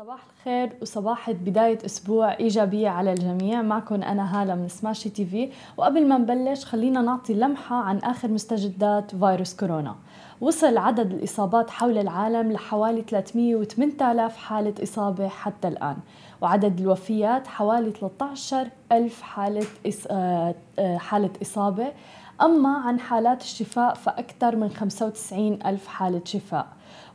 صباح الخير وصباحة بداية أسبوع إيجابية على الجميع. معكم أنا هالة من سماشي تي في وقبل ما نبلش خلينا نعطي لمحة عن آخر مستجدات فيروس كورونا. وصل عدد الإصابات حول العالم لحوالي 308 آلاف حالة إصابة حتى الآن. وعدد الوفيات حوالي 13 ألف حالة آه، آه، حالة إصابة. أما عن حالات الشفاء فأكثر من 95 ألف حالة شفاء.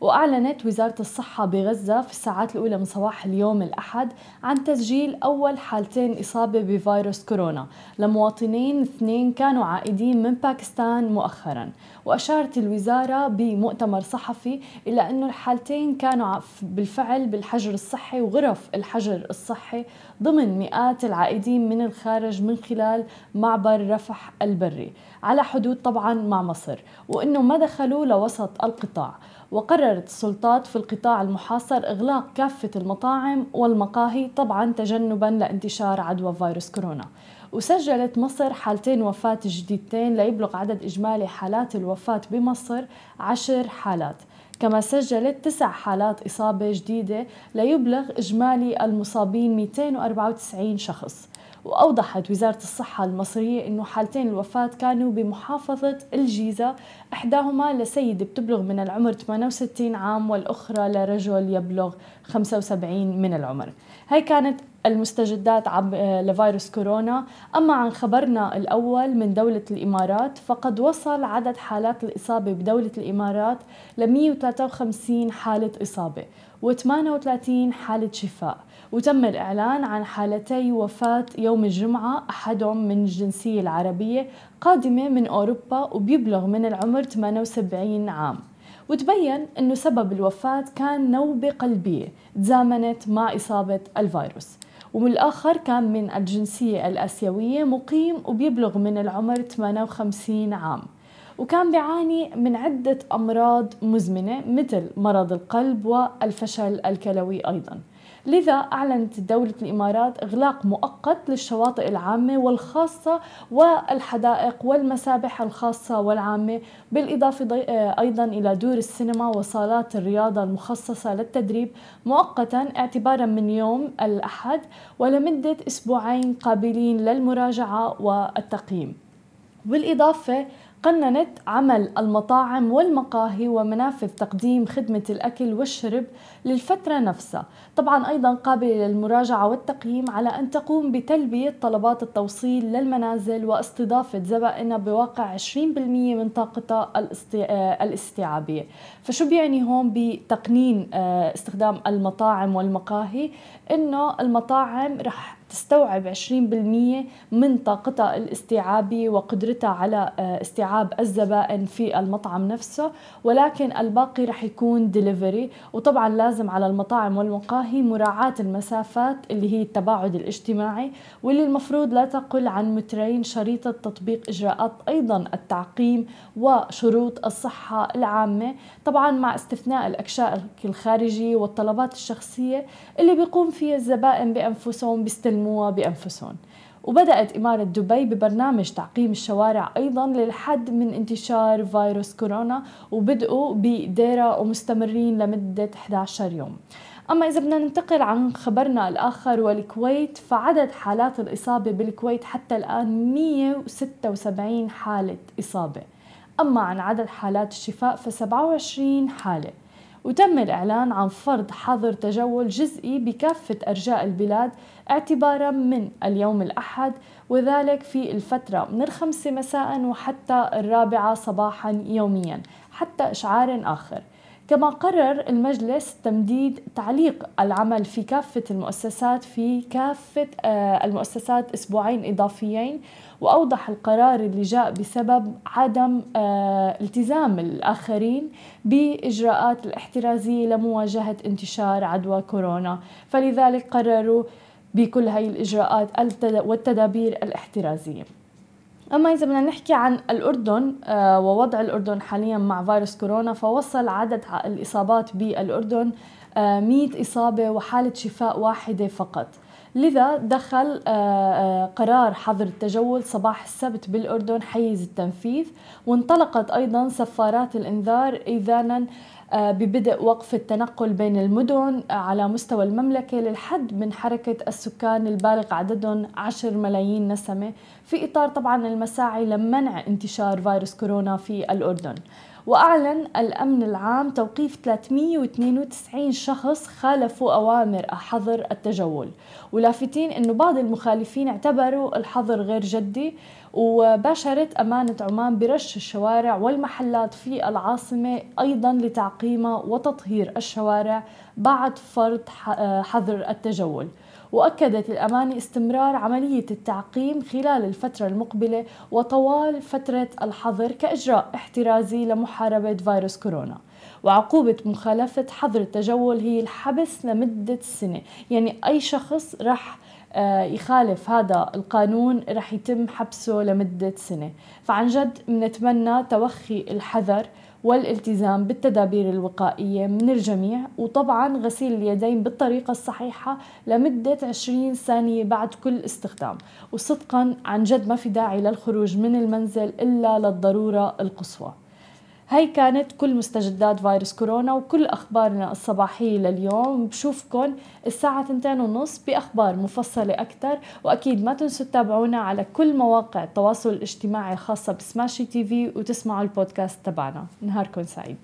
وأعلنت وزارة الصحة بغزة في الساعات الأولى من صباح اليوم الأحد عن تسجيل أول حالتين إصابة بفيروس كورونا. لمواطنين اثنين كانوا عائدين من باكستان مؤخرا. وأشارت الوزارة بمؤتمر صحفي إلى أن الحالتين كانوا بالفعل بالحجر الصحي وغرف الحجر الصحي ضمن مئات العائدين من الخارج من خلال معبر رفح البري. على حدود طبعا مع مصر وأنه ما دخلوا لوسط القطاع. وقررت السلطات في القطاع المحاصر إغلاق كافة المطاعم والمقاهي طبعا تجنبا لانتشار عدوى فيروس كورونا. وسجلت مصر حالتين وفاة جديدتين ليبلغ عدد إجمالي حالات الوفاة بمصر عشر حالات. كما سجلت تسع حالات إصابة جديدة ليبلغ إجمالي المصابين 294 شخص. وأوضحت وزارة الصحة المصرية أنه حالتين الوفاة كانوا بمحافظة الجيزة إحداهما لسيدة بتبلغ من العمر 68 عام والأخرى لرجل يبلغ 75 من العمر. هاي كانت المستجدات عب لفيروس كورونا. أما عن خبرنا الأول من دولة الإمارات فقد وصل عدد حالات الإصابة بدولة الإمارات ل 153 حالة إصابة و38 حالة شفاء. وتم الإعلان عن حالتي وفاة يوم الجمعة أحدهم من الجنسية العربية قادمة من أوروبا وبيبلغ من العمر 78 عام. وتبين أنه سبب الوفاة كان نوبة قلبية تزامنت مع إصابة الفيروس. والآخر كان من الجنسية الآسيوية مقيم وبيبلغ من العمر 58 عام. وكان بيعاني من عدة أمراض مزمنة مثل مرض القلب والفشل الكلوي أيضاً. لذا أعلنت دولة الإمارات إغلاق مؤقت للشواطئ العامة والخاصة والحدائق والمسابح الخاصة والعامة بالإضافة أيضا إلى دور السينما وصالات الرياضة المخصصة للتدريب مؤقتا اعتبارا من يوم الأحد ولمدة أسبوعين قابلين للمراجعة والتقييم. بالإضافة قننت عمل المطاعم والمقاهي ومنافذ تقديم خدمة الأكل والشرب للفترة نفسها. طبعا أيضا قابلة للمراجعة والتقييم على أن تقوم بتلبية طلبات التوصيل للمنازل واستضافة زبائنها بواقع 20% من طاقتها الاستيعابية. فشو بيعني هون بتقنين آه، استخدام المطاعم والمقاهي؟ إنه المطاعم رح تستوعب 20% من طاقتها الاستيعابية وقدرتها على آه، استيعاب الزبائن في المطعم نفسه ولكن الباقي رح يكون ديليفري وطبعا لازم على المطاعم والمقاهي مراعاة المسافات اللي هي التباعد الاجتماعي واللي المفروض لا تقل عن مترين شريطة تطبيق إجراءات أيضا التعقيم وشروط الصحة العامة. طبعا مع استثناء الأكشاء الخارجية والطلبات الشخصية اللي بيقوم فيها الزبائن بأنفسهم بيستلموها بأنفسهم. وبدأت إمارة دبي ببرنامج تعقيم الشوارع أيضا للحد من انتشار فيروس كورونا وبدأوا بديرة ومستمرين لمدة 11 يوم. أما إذا بدنا ننتقل عن خبرنا الآخر والكويت فعدد حالات الإصابة بالكويت حتى الآن 176 حالة إصابة. أما عن عدد حالات الشفاء ف 27 حالة. وتم الإعلان عن فرض حظر تجول جزئي بكافة أرجاء البلاد اعتبارا من اليوم الأحد وذلك في الفترة من الخمسة مساء وحتى الرابعة صباحا يوميا حتى إشعار آخر. كما قرر المجلس تمديد تعليق العمل في كافة المؤسسات في كافة آه، المؤسسات أسبوعين إضافيين وأوضح القرار اللي جاء بسبب عدم آه، التزام الآخرين بإجراءات الاحترازية لمواجهة انتشار عدوى كورونا. فلذلك قرروا بكل هاي الإجراءات والتدابير الاحترازية. أما إذا بدنا نحكي عن الأردن آه، ووضع الأردن حاليا مع فيروس كورونا فوصل عدد الإصابات بالأردن 100 آه، إصابة وحالة شفاء واحدة فقط. لذا دخل آه، آه، قرار حظر التجول صباح السبت بالأردن حيز التنفيذ وانطلقت أيضا سفارات الإنذار إذانا آه، ببدء وقف التنقل بين المدن على مستوى المملكة للحد من حركة السكان البالغ عددهم 10 ملايين نسمة في إطار طبعا المساعي لمنع انتشار فيروس كورونا في الأردن. وأعلن الأمن العام توقيف 392 شخص خالفوا أوامر حظر التجول. ولافتين أنه بعض المخالفين اعتبروا الحظر غير جدي وباشرت أمانة عمان برش الشوارع والمحلات في العاصمة أيضا لتعقيمها وتطهير الشوارع بعد فرض حظر التجول. وأكدت الأمانة استمرار عملية التعقيم خلال الفترة المقبلة وطوال فترة الحظر كإجراء احترازي لمحاربة فيروس كورونا. وعقوبة مخالفة حظر التجول هي الحبس لمدة سنة. يعني أي شخص رح آه، يخالف هذا القانون رح يتم حبسه لمدة سنة. فعن جد بنتمنى توخي الحذر والالتزام بالتدابير الوقائية من الجميع وطبعا غسيل اليدين بالطريقة الصحيحة لمدة 20 ثانية بعد كل استخدام. وصدقا عن جد ما في داعي للخروج من المنزل إلا للضرورة القصوى. هاي كانت كل مستجدات فيروس كورونا وكل أخبارنا الصباحية لليوم. بشوفكن الساعة تنتين ونص بأخبار مفصلة أكثر وأكيد ما تنسوا تتابعونا على كل مواقع التواصل الاجتماعي الخاصة بسماشي تي في وتسمعوا البودكاست تبعنا. نهاركم سعيد.